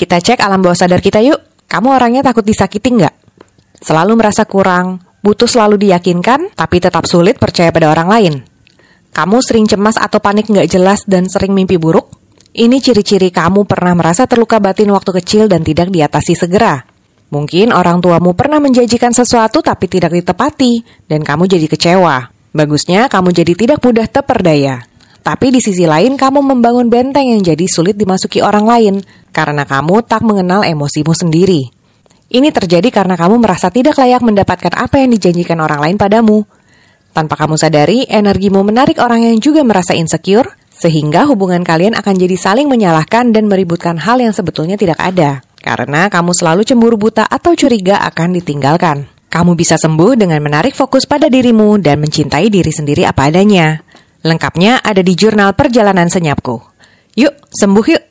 Kita cek alam bawah sadar kita yuk. Kamu orangnya takut disakiti nggak? Selalu merasa kurang, butuh selalu diyakinkan, tapi tetap sulit percaya pada orang lain. Kamu sering cemas atau panik nggak jelas dan sering mimpi buruk? Ini ciri-ciri kamu pernah merasa terluka batin waktu kecil dan tidak diatasi segera. Mungkin orang tuamu pernah menjanjikan sesuatu tapi tidak ditepati, dan kamu jadi kecewa. Bagusnya kamu jadi tidak mudah terperdaya. Tapi di sisi lain kamu membangun benteng yang jadi sulit dimasuki orang lain, karena kamu tak mengenal emosimu sendiri. Ini terjadi karena kamu merasa tidak layak mendapatkan apa yang dijanjikan orang lain padamu. Tanpa kamu sadari, energimu menarik orang yang juga merasa insecure, sehingga hubungan kalian akan jadi saling menyalahkan dan meributkan hal yang sebetulnya tidak ada. Karena kamu selalu cemburu buta atau curiga akan ditinggalkan. Kamu bisa sembuh dengan menarik fokus pada dirimu dan mencintai diri sendiri apa adanya. Lengkapnya ada di jurnal perjalanan senyapku. Yuk, sembuh yuk!